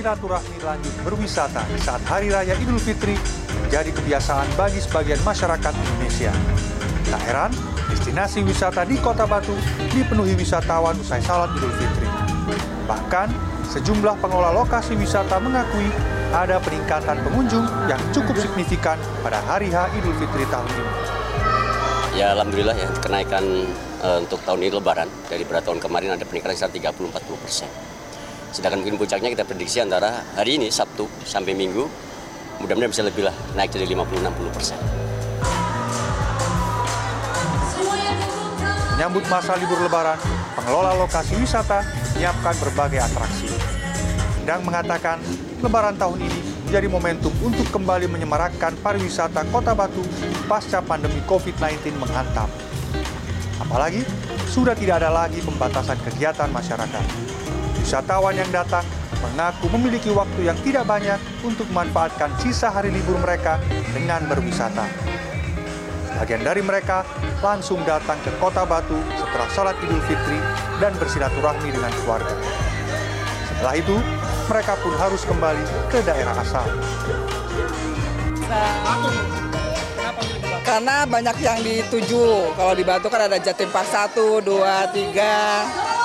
bersilaturahmi lanjut berwisata di saat Hari Raya Idul Fitri menjadi kebiasaan bagi sebagian masyarakat Indonesia. Tak heran, destinasi wisata di Kota Batu dipenuhi wisatawan usai salat Idul Fitri. Bahkan, sejumlah pengelola lokasi wisata mengakui ada peningkatan pengunjung yang cukup signifikan pada hari H Idul Fitri tahun ini. Ya alhamdulillah ya kenaikan uh, untuk tahun ini lebaran dari pada tahun kemarin ada peningkatan sekitar 30-40 persen. Sedangkan mungkin puncaknya kita prediksi antara hari ini Sabtu sampai Minggu mudah-mudahan bisa lebih lah naik jadi 50-60 persen. Menyambut masa libur lebaran, pengelola lokasi wisata menyiapkan berbagai atraksi. Endang mengatakan, lebaran tahun ini menjadi momentum untuk kembali menyemarakkan pariwisata Kota Batu pasca pandemi COVID-19 menghantam. Apalagi, sudah tidak ada lagi pembatasan kegiatan masyarakat. Wisatawan yang datang mengaku memiliki waktu yang tidak banyak untuk memanfaatkan sisa hari libur mereka dengan berwisata. Bagian dari mereka langsung datang ke Kota Batu setelah sholat Idul Fitri dan bersilaturahmi dengan keluarga. Setelah itu, mereka pun harus kembali ke daerah asal. Karena banyak yang dituju. Kalau di Batu kan ada Jatim Park 1, 2, 3,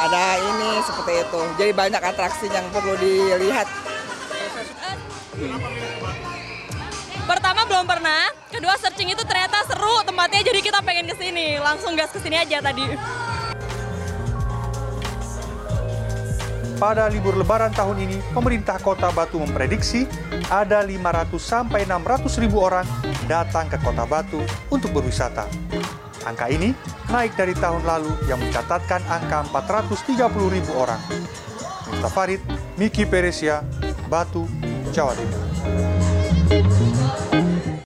ada ini seperti itu. Jadi banyak atraksi yang perlu dilihat. Pertama belum pernah, kedua searching itu ternyata seru tempatnya jadi kita pengen ke sini. Langsung gas ke sini aja tadi. Pada libur lebaran tahun ini, pemerintah kota Batu memprediksi ada 500 sampai 600 ribu orang datang ke kota Batu untuk berwisata. Angka ini naik dari tahun lalu yang mencatatkan angka 430 ribu orang. Miftah Farid, Miki Peresia, Batu, Jawa Timur.